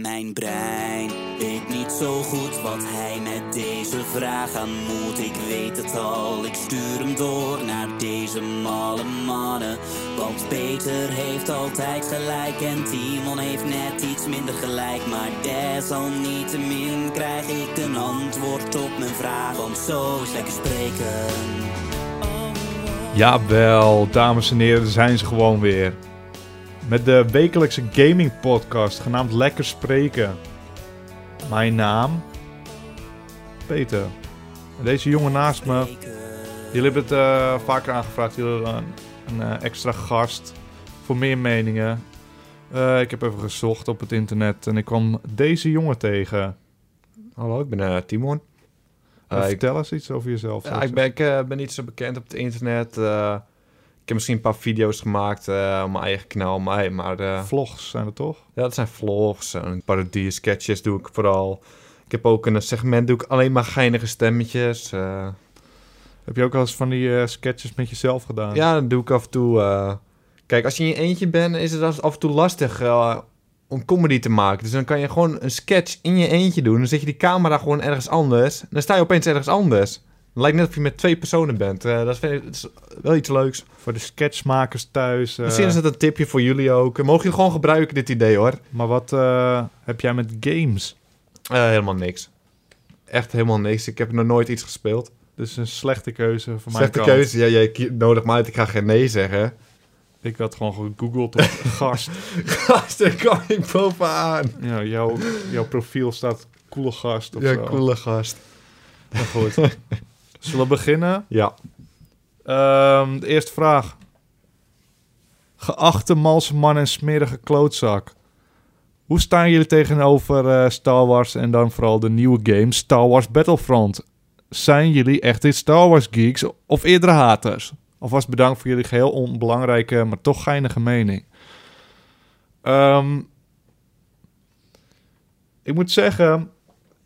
Mijn brein weet niet zo goed wat hij met deze vraag aan moet. Ik weet het al, ik stuur hem door naar deze malle mannen. Want Peter heeft altijd gelijk en Timon heeft net iets minder gelijk. Maar desalniettemin krijg ik een antwoord op mijn vraag. Want zo is lekker spreken. Jawel, dames en heren, zijn ze gewoon weer. Met de wekelijkse gaming podcast genaamd Lekker Spreken. Mijn naam? Peter. En deze jongen naast me, jullie hebben het eh, vaker aangevraagd, jullie willen een, een eh, extra gast voor meer meningen. Eh, ik heb even gezocht op het internet en ik kwam deze jongen tegen. Hallo, ik ben Timon. Ik, vertel eens iets over jezelf. ja, ik, ben, ik ben niet zo bekend op het internet. Ik heb misschien een paar video's gemaakt eh op mijn eigen kanaal. Maar, maar eh, Vlogs zijn er toch? ja, dat zijn vlogs en parodieën, sketches doe ik vooral. Ik heb ook een segment, doe ik alleen maar geinige stemmetjes. eh. Heb je ook al eens van die sketches met jezelf gedaan? ja, dat doe ik af en toe. Kijk, als je in je eentje bent, is het af en toe lastig om comedy te maken. Dus dan kan je gewoon een sketch in je eentje doen. Dan zet je die camera gewoon ergens anders. En dan sta je opeens ergens anders. Het lijkt net of je met twee personen bent. Eh, dat, vind ik, dat is wel iets leuks. Voor de sketchmakers thuis. eh, Misschien is het een tipje voor jullie ook. Mogen jullie gewoon gebruiken, dit idee hoor. Maar wat eh, heb jij met games? Helemaal niks. Echt helemaal niks. Ik heb nog nooit iets gespeeld. Dus een slechte keuze voor mij. Slechte keuze. Ja, jij nodigt me uit. Ik ga geen nee zeggen. Ik had gewoon gegoogeld op gast. Gast, daar kan ik bovenaan. Ja, jouw, jouw profiel staat coole gast of Ja, zo. coole gast. Maar goed. Zullen we beginnen? Ja. Ehm, de eerste vraag. Geachte malse man en smerige klootzak. Hoe staan jullie tegenover eh, Star Wars en dan vooral de nieuwe game Star Wars Battlefront? Zijn jullie echte Star Wars geeks of eerder haters? Alvast bedankt voor jullie geheel onbelangrijke, maar toch geinige mening. Ehm, ik moet zeggen...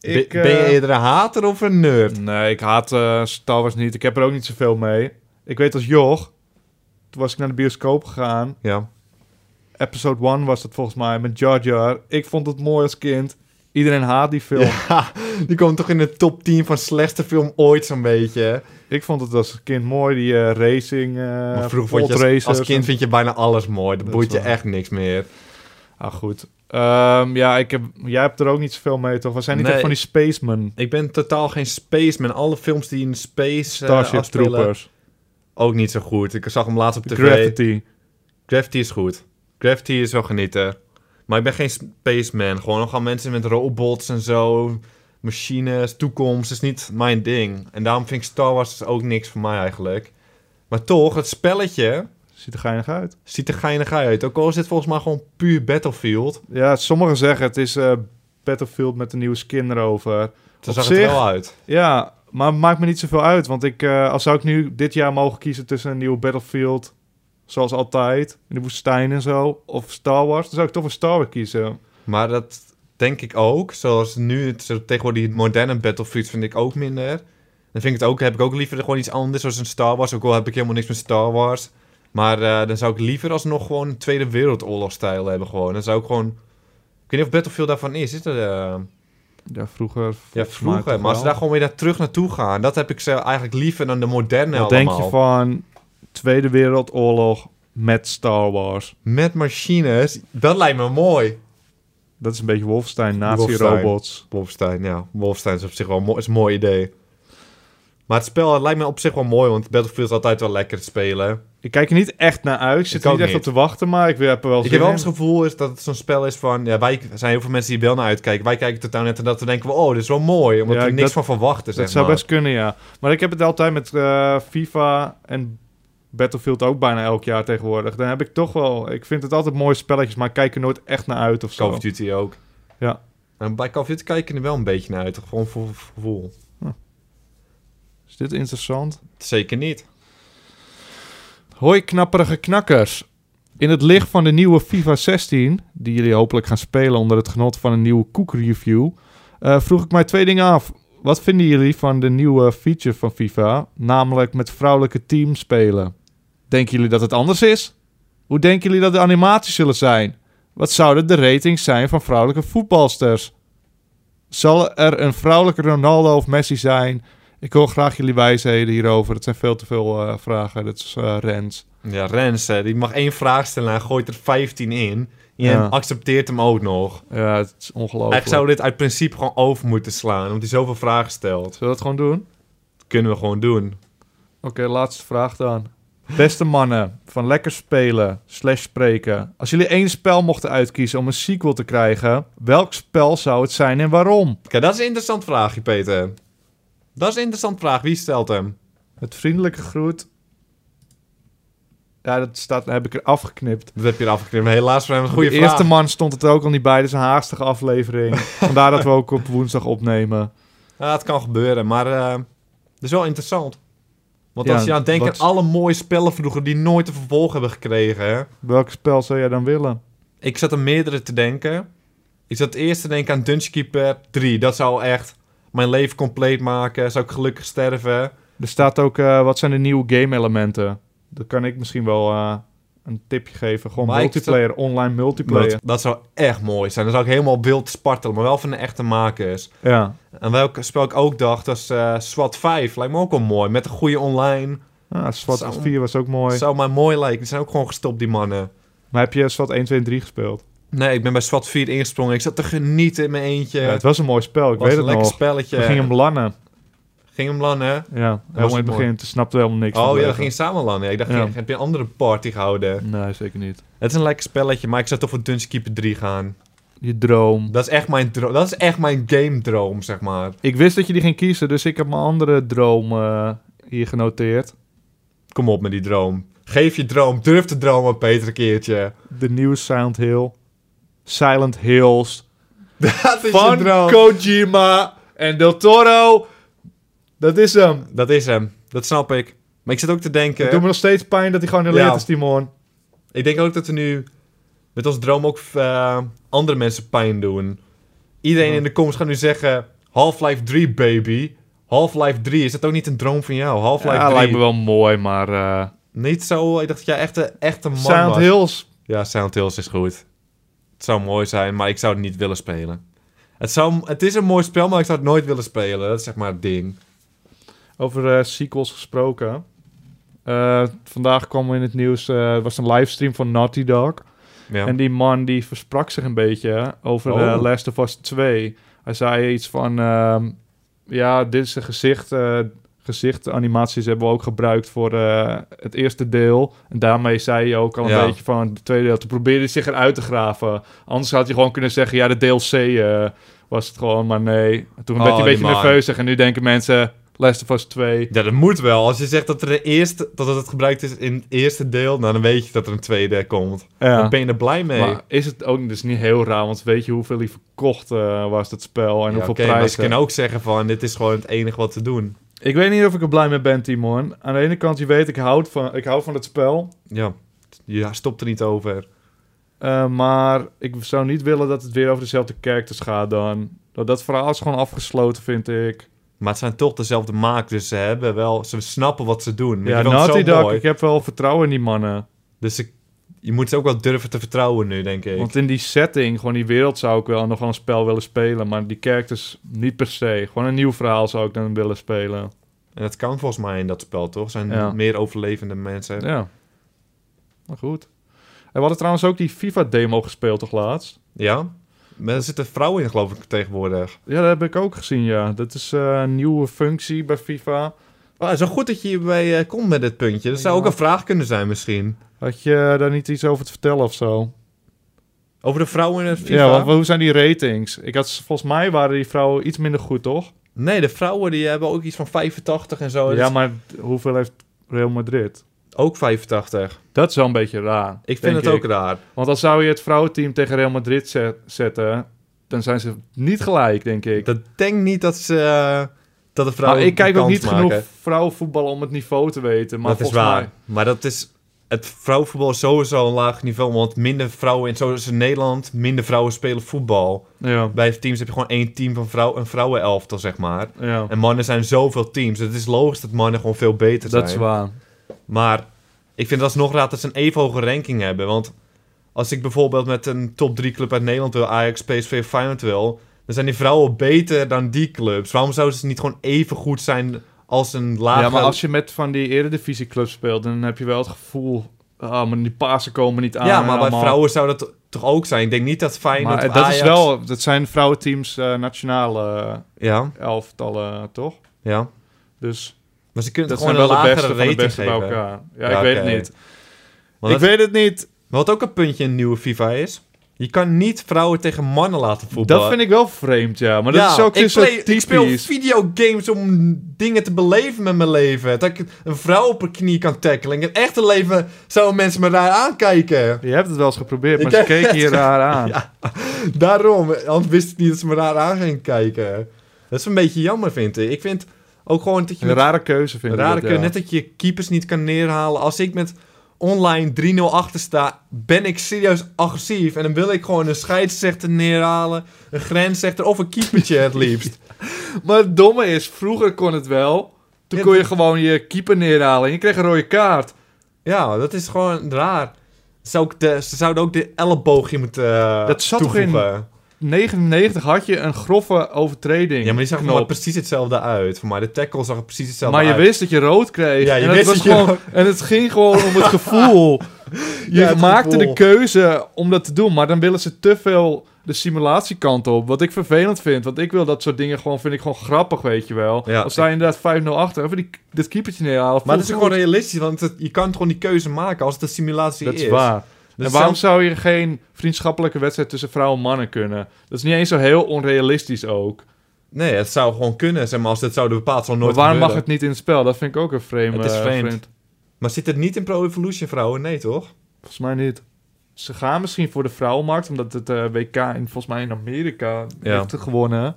Ik, ben, ben je eh, eerder een hater of een nerd? Nee, ik haat eh, Star Wars niet. Ik heb er ook niet zoveel mee. Ik weet als joch, toen was ik naar de bioscoop gegaan. Ja. Episode 1 was het volgens mij, met Jar Jar. Ik vond het mooi als kind. Iedereen haat die film. Ja, die komt toch in de top 10 van slechtste film ooit zo'n beetje. Ik vond het als kind mooi, die eh, racing, maar vroeger vond je als, kind vind je bijna alles mooi. Dat Dat boeit je echt niks meer. Ah, goed. Ehm, ja, ik heb, jij hebt er ook niet zoveel mee, toch? We zijn niet Nee. echt van die spacemen. Ik ben totaal geen spaceman. Alle films die in space eh, Starship afspelen, Troopers. ook niet zo goed. Ik zag hem laatst op tv. Gravity. Gravity is goed. Gravity is wel genieten. Maar ik ben geen spaceman. Gewoon nog aan mensen met robots en zo. Machines, toekomst is niet mijn ding. En daarom vind ik Star Wars ook niks voor mij eigenlijk. Maar toch, het spelletje Ziet er geinig uit. ziet er geinig uit. Ook al is dit volgens mij gewoon puur Battlefield. Ja, sommigen zeggen het is eh, Battlefield met een nieuwe skin erover. Op zag zich- het er wel uit. Ja, maar het maakt me niet zoveel uit. Want ik, eh, als zou ik nu dit jaar mogen kiezen tussen een nieuwe Battlefield, zoals altijd, in de woestijn en zo, of Star Wars, dan zou ik toch voor Star Wars kiezen. Maar dat denk ik ook. Zoals nu, het, tegenwoordig die moderne Battlefield vind ik ook minder. Dan vind ik het ook, heb ik ook liever gewoon iets anders zoals een Star Wars. Ook al heb ik helemaal niks met Star Wars. Maar eh, dan zou ik liever alsnog gewoon een Tweede Wereldoorlog-stijl hebben gewoon. Dan zou ik gewoon... Ik weet niet of Battlefield daarvan is. Is dat... eh, Ja, vroeger. ja, vroeger. Maar als ze daar gewoon weer naar terug naartoe gaan... Dat heb ik ze eigenlijk liever dan de moderne Wat allemaal. denk je van Tweede Wereldoorlog met Star Wars? Met machines. Dat lijkt me mooi. Dat is een beetje Wolfenstein. nazi-robots. Wolfenstein, ja. Wolfenstein is op zich wel een mooi, is een mooi idee. Maar het spel het lijkt me op zich wel mooi, want Battlefield is altijd wel lekker te spelen. Ik kijk er niet echt naar uit. Ik zit Ik er niet echt niet. op te wachten, maar ik heb er wel Ik heb wel eens het gevoel is dat het zo'n spel is van... Ja, wij zijn heel veel mensen die er wel naar uitkijken. Wij kijken totaal net en dat we denken... Oh, dit is wel mooi, omdat Ja, we ik- niks dat- van verwachten, Dat zou maar. best kunnen, ja. Maar ik heb het altijd met eh, FIFA en Battlefield ook bijna elk jaar tegenwoordig. Dan heb ik toch wel... Ik vind het altijd mooie spelletjes, maar ik kijk er nooit echt naar uit of zo. Call of Duty ook. Ja. En bij Call of Duty kijk je er wel een beetje naar uit. Gewoon voor gevoel. Is dit interessant? Zeker niet. Hoi knapperige knakkers. In het licht van de nieuwe FIFA 16, die jullie hopelijk gaan spelen onder het genot van een nieuwe koekreview, eh vroeg ik mij twee dingen af. Wat vinden jullie van de nieuwe feature van FIFA, namelijk met vrouwelijke teams spelen? Denken jullie dat het anders is? Hoe denken jullie dat de animaties zullen zijn? Wat zouden de ratings zijn van vrouwelijke voetbalsters? Zal er een vrouwelijke Ronaldo of Messi zijn? Ik wil graag jullie wijsheden hierover. Het zijn veel te veel eh, vragen. Dat is eh, Rens. Ja, Rens, hè, die mag één vraag stellen en gooit er 15 in. En Ja. accepteert hem ook nog. Ja, het is ongelooflijk. Eigenlijk zou dit uit principe gewoon over moeten slaan, omdat hij zoveel vragen stelt. Zullen we dat gewoon doen? Dat kunnen we gewoon doen. Oké, laatste vraag dan. Beste mannen, van lekker spelen slash spreken. Als jullie één spel mochten uitkiezen om een sequel te krijgen, welk spel zou het zijn en waarom? Kijk, dat is een interessant vraagje, Peter. Dat is een interessant vraag. Wie stelt hem? Met vriendelijke groet. Ja, dat staat, heb ik er afgeknipt. Dat heb je er afgeknipt. Maar helaas voor hem een goede de vraag. eerste man stond het ook al niet bij, dus een haastige aflevering. Vandaar dat we ook op woensdag opnemen. Ja, het kan gebeuren, maar eh dat is wel interessant. Want Ja, als je aan denkt wat- aan alle mooie spellen vroeger die nooit een vervolg hebben gekregen, hè. Welk spel zou jij dan willen? Ik zat aan meerdere te denken. Ik zat eerst te denken aan Dungeon Keeper 3. Dat zou echt mijn leven compleet maken. Zou ik gelukkig sterven. Er staat ook, eh, wat zijn de nieuwe game elementen? Dat kan ik misschien wel eh, een tipje geven. Gewoon Maar multiplayer, online multiplayer. Dat, dat zou echt mooi zijn. Dan zou ik helemaal wild spartelen, maar wel van de echte makers. Ja. En welk spel ik ook dacht, was eh SWAT 5. Lijkt me ook wel mooi. Met een goede online. Ah, SWAT Zo. 4 was ook mooi. Zou mij mooi lijken. Die zijn ook gewoon gestopt, die mannen. Maar heb je SWAT 1, 2 en 3 gespeeld? Nee, ik ben bij SWAT 4 ingesprongen. Ik zat te genieten in mijn eentje. Ja, het was een mooi spel, ik was weet een het lekker nog. spelletje. We gingen hem lannen. Ging hem lannen? Ja, helemaal in het begin. Toen snapte helemaal niks Oh ja, we gingen samen lannen. Ik dacht, Ja. heb je een andere party gehouden? Nee, zeker niet. Het is een lekker spelletje, maar ik zou toch voor Dungeon Keeper 3 gaan. Je droom. Dat is echt mijn, dro- dat is echt mijn game droom, zeg maar. Ik wist dat je die ging kiezen, dus ik heb mijn andere droom eh, hier genoteerd. Kom op met die droom. Geef je droom. Durf te dromen, Peter, een keertje. De nieuwe Silent Hill. Silent Hills. Dat is Van. Kojima en Del Toro. Dat is hem. Dat is hem. Dat snap ik. Maar ik zit ook te denken... Het doet me nog steeds pijn dat hij gewoon geleerd Ja. is, Timon. Ik denk ook dat we nu met ons droom ook eh, andere mensen pijn doen. Iedereen Ja. in de comments gaat nu zeggen... Half-Life 3, baby. Half-Life 3, is dat ook niet een droom van jou? Half-Life Ja, 3. lijkt me wel mooi, maar... eh Niet zo... Ik dacht dat jij echt een echte man Silent was. Hills. Ja, Silent Hills is goed. Het zou mooi zijn, maar ik zou het niet willen spelen. Het, zou, het is een mooi spel, maar ik zou het nooit willen spelen. Dat is zeg maar het ding. Over eh, sequels gesproken. Eh, vandaag kwam in het nieuws... er was een livestream van Naughty Dog. Ja. En die man die versprak zich een beetje over Oh. Last of Us 2. Hij zei iets van... ehm, ja, dit is een gezicht... gezichtanimaties hebben we ook gebruikt voor eh, het eerste deel. En daarmee zei hij ook al een Ja. beetje van het tweede deel. Toen probeerde hij zich eruit te graven. Anders had hij gewoon kunnen zeggen... Ja, de DLC eh, was het gewoon, maar nee. Toen Oh, werd hij een die beetje nerveus. En nu denken mensen... Last of Us 2... Ja, dat moet wel. Als je zegt dat, er de eerste, dat het gebruikt is in het eerste deel, nou, dan weet je dat er een tweede komt. Ja. Dan ben je er blij mee. Maar is het ook dus niet heel raar, want weet je hoeveel die verkocht eh, was, dat spel, en Ja, hoeveel maar prijzen. ze kunnen ook zeggen van, dit is gewoon het enige wat te doen. Ik weet niet of ik er blij mee ben, Timon. Aan de ene kant, je weet, ik houd van, ik hou van het spel. Ja, je stopt er niet over. eh, maar ik zou niet willen dat het weer over dezelfde characters gaat dan. Dat, dat verhaal is gewoon afgesloten, vind ik. Maar het zijn toch dezelfde maak, dus ze hebben wel, ze snappen wat ze doen. ja, Naughty Dog, ik heb wel vertrouwen in die mannen. Dus ik, je moet ze ook wel durven te vertrouwen nu, denk ik. Want in die setting, gewoon die wereld, zou ik wel nog wel een spel willen spelen. Maar die characters niet per se. Gewoon een nieuw verhaal zou ik dan willen spelen. En dat kan volgens mij in dat spel, toch? zijn Ja. meer overlevende mensen. Ja. Maar goed. En we hadden trouwens ook die FIFA-demo gespeeld toch laatst? Ja? Maar er zitten vrouwen in, geloof ik, tegenwoordig. Ja, dat heb ik ook gezien, ja. Dat is eh, een nieuwe functie bij FIFA. Oh, wel goed dat je hierbij eh, komt met dit puntje. Dat zou ook een vraag kunnen zijn, misschien. Had je daar niet iets over te vertellen of zo? Over de vrouwen in het FIFA? Ja, want hoe zijn die ratings? Ik had, volgens mij waren die vrouwen iets minder goed, toch? Nee, de vrouwen die hebben ook iets van 85 en zo. ja, Dat maar hoeveel heeft Real Madrid? Ook 85. Dat is wel een beetje raar. Ik vind het ook raar. Want als zou je het vrouwenteam tegen Real Madrid zet- zetten, dan zijn ze niet gelijk, denk ik. Ik denk niet dat ze... eh, dat de vrouwen maar ik kijk ook niet maken. genoeg vrouwenvoetbal om het niveau te weten. Maar dat is volgens waar. mij... Maar dat is... Het vrouwenvoetbal is sowieso een laag niveau. Want minder vrouwen... In, zoals in Nederland, minder vrouwen spelen voetbal. Ja, Bij teams heb je gewoon één team van vrouw, een vrouwenelftal, zeg maar. ja. En mannen zijn zoveel teams. Het is logisch dat mannen gewoon veel beter zijn. dat is waar. Maar ik vind het alsnog raar dat ze een even hoge ranking hebben. Want als ik bijvoorbeeld met een top 3 club uit Nederland wil, Ajax, PSV, Feyenoord wil, dan zijn die vrouwen beter dan die clubs. Waarom zouden ze niet gewoon even goed zijn als een lage... Ja, maar als je met van die eredivisieclubs speelt, dan heb je wel het gevoel... Ah, maar die pasen komen niet aan. Ja, maar bij allemaal. vrouwen zou dat toch ook zijn? Ik denk niet dat Feyenoord Maar dat Ajax... is wel... Dat zijn vrouwenteams eh, nationale eh, Ja, elftallen, toch? ja. Dus Maar ze kunnen dat zijn gewoon wel een de beste van de beste bij elkaar. Ja, Ja, ik weet het niet. Want ik dat- weet het niet. Wat ook een puntje in nieuwe FIFA is... Je kan niet vrouwen tegen mannen laten voetballen. Dat vind ik wel vreemd, ja. Maar dat Ja, is ook ik, play- ik speel videogames om dingen te beleven met mijn leven. Dat ik een vrouw op een knie kan tackelen. In het echte leven zouden mensen me raar aankijken. Je hebt het wel eens geprobeerd, maar Ik ze keken je raar aan. Ja, daarom. Anders wist ik niet dat ze me raar aan gingen kijken. Dat is een beetje jammer, vind ik. Ik vind ook gewoon dat je... Een rare keuze vind ik rare dat, keuze, ja. Net dat je keepers niet kan neerhalen. Als ik met online 3-0 achter sta, ben ik serieus agressief. En dan wil ik gewoon een scheidsrechter neerhalen, een grensrechter of een keepertje het liefst. Maar het domme is, vroeger kon het wel. Toen Ja, kon je gewoon je keeper neerhalen en je kreeg een rode kaart. Ja, dat is gewoon raar. Zou ik de, ze zouden ook de elleboogje moeten uh, Dat zat toch toevoegen. 99 had je een grove overtreding. Ja, maar die zag er maar precies hetzelfde uit. Voor mij de tackle zag er precies hetzelfde Maar je uit. wist dat je rood kreeg. Ja, je en, het wist was dat je gewoon, rood- en het ging gewoon om het gevoel. Je Ja, het maakte gevoel. de keuze om dat te doen, maar dan willen ze te veel de simulatiekant op. Wat ik vervelend vind, want ik wil dat soort dingen gewoon, vind ik gewoon grappig, weet je wel. Ja, Als je inderdaad 5-0 achter, even die, dit keepertje neerhalen. Maar het is gewoon realistisch, want het- je kan gewoon die keuze maken als het een simulatie Dat is. is waar. Dus en waarom zelf- zou je geen vriendschappelijke wedstrijd tussen vrouwen en mannen kunnen? Dat is niet eens zo heel onrealistisch ook. Nee, het zou gewoon kunnen, zeg maar, als het zouden bepaald zal nooit maar waarom mag het niet in het spel? Dat vind ik ook een vreemde. Het is eh, vreemd. Maar zit het niet in Pro Evolution vrouwen? Nee, toch? Volgens mij niet. Ze gaan misschien voor de vrouwenmarkt, omdat het eh, WK in, volgens mij in Amerika Ja. heeft gewonnen.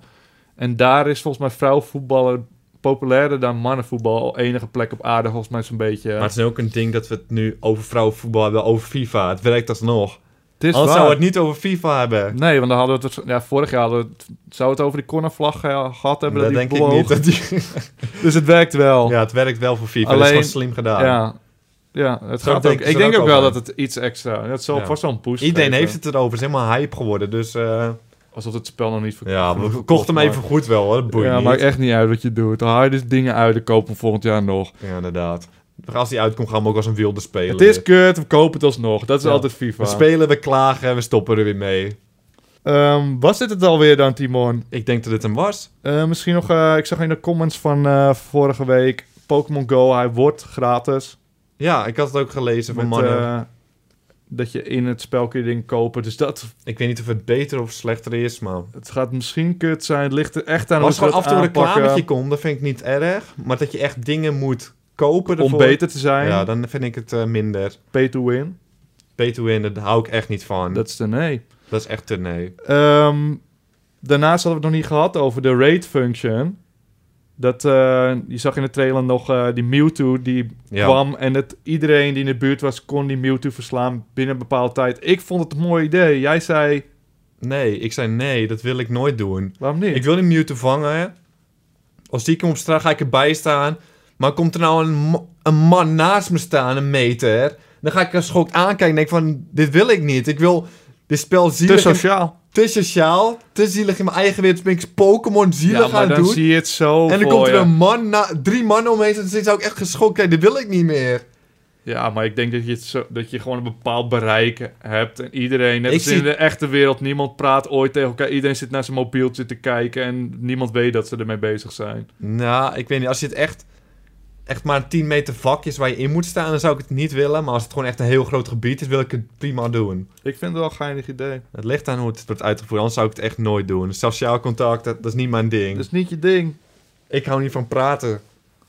En daar is volgens mij vrouwenvoetballen populairder dan mannenvoetbal. Al enige plek op aarde, volgens mij zo'n beetje. Maar het is ook een ding dat we het nu over vrouwenvoetbal hebben, over FIFA. Het werkt alsnog. het is Anders waar. we het niet over FIFA hebben. Nee, want dan hadden we het... Ja, vorig jaar hadden we het... Zou het over die cornervlag eh, gehad hebben? dat denk ik niet. Dat die... Dus het werkt wel. ja, het werkt wel voor FIFA. dat Alleen- is gewoon slim gedaan. Ja, ja het gaat ook. Ik denk ook ook wel dat het iets extra... Het zal Ja. vast wel een push Iedereen geven. heeft het erover. Het is helemaal hype geworden. Dus eh, Alsof het spel nog niet verkocht ja, we verkocht kochten hem even goed wel hoor. Dat boeit Ja, niet. maakt echt niet uit wat je doet. Dan haal je dus dingen uit en koop hem volgend jaar nog. Ja, inderdaad. Als die uitkomt gaan we ook als een wilde spelen. Het is kut, we kopen het alsnog. Dat is Ja. altijd FIFA. We spelen, we klagen en we stoppen er weer mee. Ehm, was dit het alweer dan, Timon? Ik denk dat dit hem was. Eh, misschien nog, eh, ik zag in de comments van eh, vorige week... Pokémon Go, hij wordt gratis. Ja, ik had het ook gelezen van mannen. Eh, dat je in het spel kun je dingen kopen. Dus dat, ik weet niet of het beter of slechter is, maar... het gaat misschien kut zijn. Het ligt er echt aan Als hoe gewoon ze af en het toe een reclametje komt, dat vind ik niet erg. Maar dat je echt dingen moet kopen om beter te zijn. Ja, dan vind ik het eh, minder. Pay to win. Pay to win, daar hou ik echt niet van. Dat is de nee. Dat is echt te nee. Ehm, daarnaast hadden we het nog niet gehad over de raid function. Dat, eh, je zag in de trailer nog eh, die Mewtwo die Ja. kwam en dat iedereen die in de buurt was kon die Mewtwo verslaan binnen een bepaalde tijd. Ik vond het een mooi idee. Jij zei, Nee, ik zei nee, dat wil ik nooit doen. waarom niet? Ik wil die Mewtwo vangen. Als die komt op straat, ga ik erbij staan. Maar komt er nou een, een man naast me staan, een meter... Dan ga ik er schok aankijken en denk van... Dit wil ik niet. Ik wil dit spel Te zielig... in- sociaal. te sociaal, te zielig in mijn eigen wereld. Ben ik Pokémon zielig Ja, aan maar het dan doen. zie je het zo En dan komt er een man, na, drie mannen omheen. En dan zou ik echt geschokt kijken. Dit wil ik niet meer. Ja, maar ik denk dat je, het zo, dat je gewoon een bepaald bereik hebt. En iedereen, net als in zie- de echte wereld, niemand praat ooit tegen elkaar. Iedereen zit naar zijn mobieltje te kijken en niemand weet dat ze ermee bezig zijn. Nou, ik weet niet. Als je het echt, echt maar een 10 meter vak is waar je in moet staan, dan zou ik het niet willen. Maar als het gewoon echt een heel groot gebied is, wil ik het prima doen. Ik vind het wel een geinig idee. Het ligt aan hoe het wordt uitgevoerd. Anders zou ik het echt nooit doen. Sociaal contact, dat, dat is niet mijn ding. Dat is niet je ding. Ik hou niet van praten.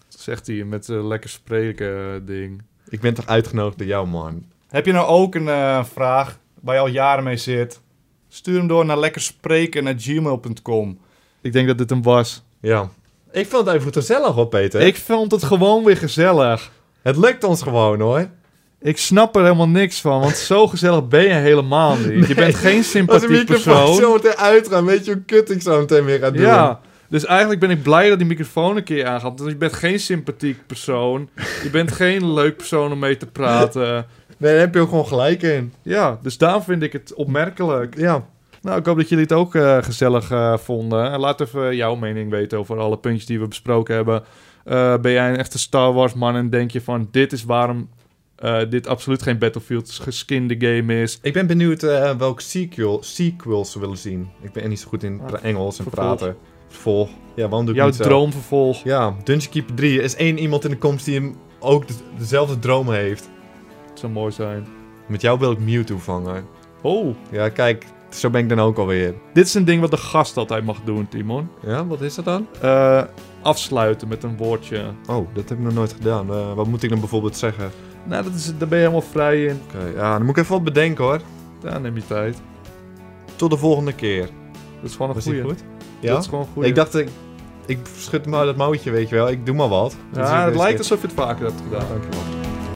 Zegt hij met een lekker spreken eh, ding. Ik ben toch uitgenodigd door jou, man. Heb je nou ook een eh, vraag waar je al jaren mee zit? Stuur hem door naar lekkerspreken.gmail.com Ik denk dat dit hem was. Ja. Ik vond het even gezellig hoor, Peter. Ik vond het gewoon weer gezellig. Het lukt ons gewoon hoor. Ik snap er helemaal niks van, want zo gezellig ben je helemaal niet. Je bent geen Als een sympathiek microfoon persoon. zo meteen uitgaan, weet je hoe kut ik zo meteen weer ga doen. Ja, dus eigenlijk ben ik blij dat die microfoon een keer aangaat. Want je bent geen sympathiek persoon. Je bent geen leuk persoon om mee te praten. Nee, daar heb je ook gewoon gelijk in. Ja, dus daarom vind ik het opmerkelijk. Ja. Nou, ik hoop dat jullie het ook eh, gezellig eh, vonden. En laat even jouw mening weten over alle puntjes die we besproken hebben. Eh, ben jij een echte Star Wars man en denk je van dit is waarom dit absoluut geen Battlefield geskinde game is? Ik ben benieuwd welke sequel, sequels ze willen zien. Ik ben niet zo goed in Ah, Engels en vervolg. praten. Vervolg. Ja, waarom doe ik Jouw droomvervolg. Ja, Dungeon Keeper 3. Er is één iemand in de komst die hem ook de- dezelfde droom heeft. Het zou mooi zijn. Met jou wil ik Mewtwo vangen. Oh, Ja, kijk, zo ben ik dan ook alweer. dit is een ding wat de gast altijd mag doen, Timon. Ja, wat is dat dan? Eh, afsluiten met een woordje. Oh, dat heb ik nog nooit gedaan. Eh, wat moet ik dan bijvoorbeeld zeggen? Nou, dat is, daar ben je helemaal vrij in. Oké, ja, dan moet ik even wat bedenken hoor. Ja, neem je tijd. Tot de volgende keer. Dat is gewoon een Was die goeie. goed? Dat is gewoon een goeie. Ik dacht, ik, ik schud maar dat mouwtje, weet je wel. Ik doe maar wat. ja, het lijkt alsof je het vaker hebt gedaan. Dankjewel.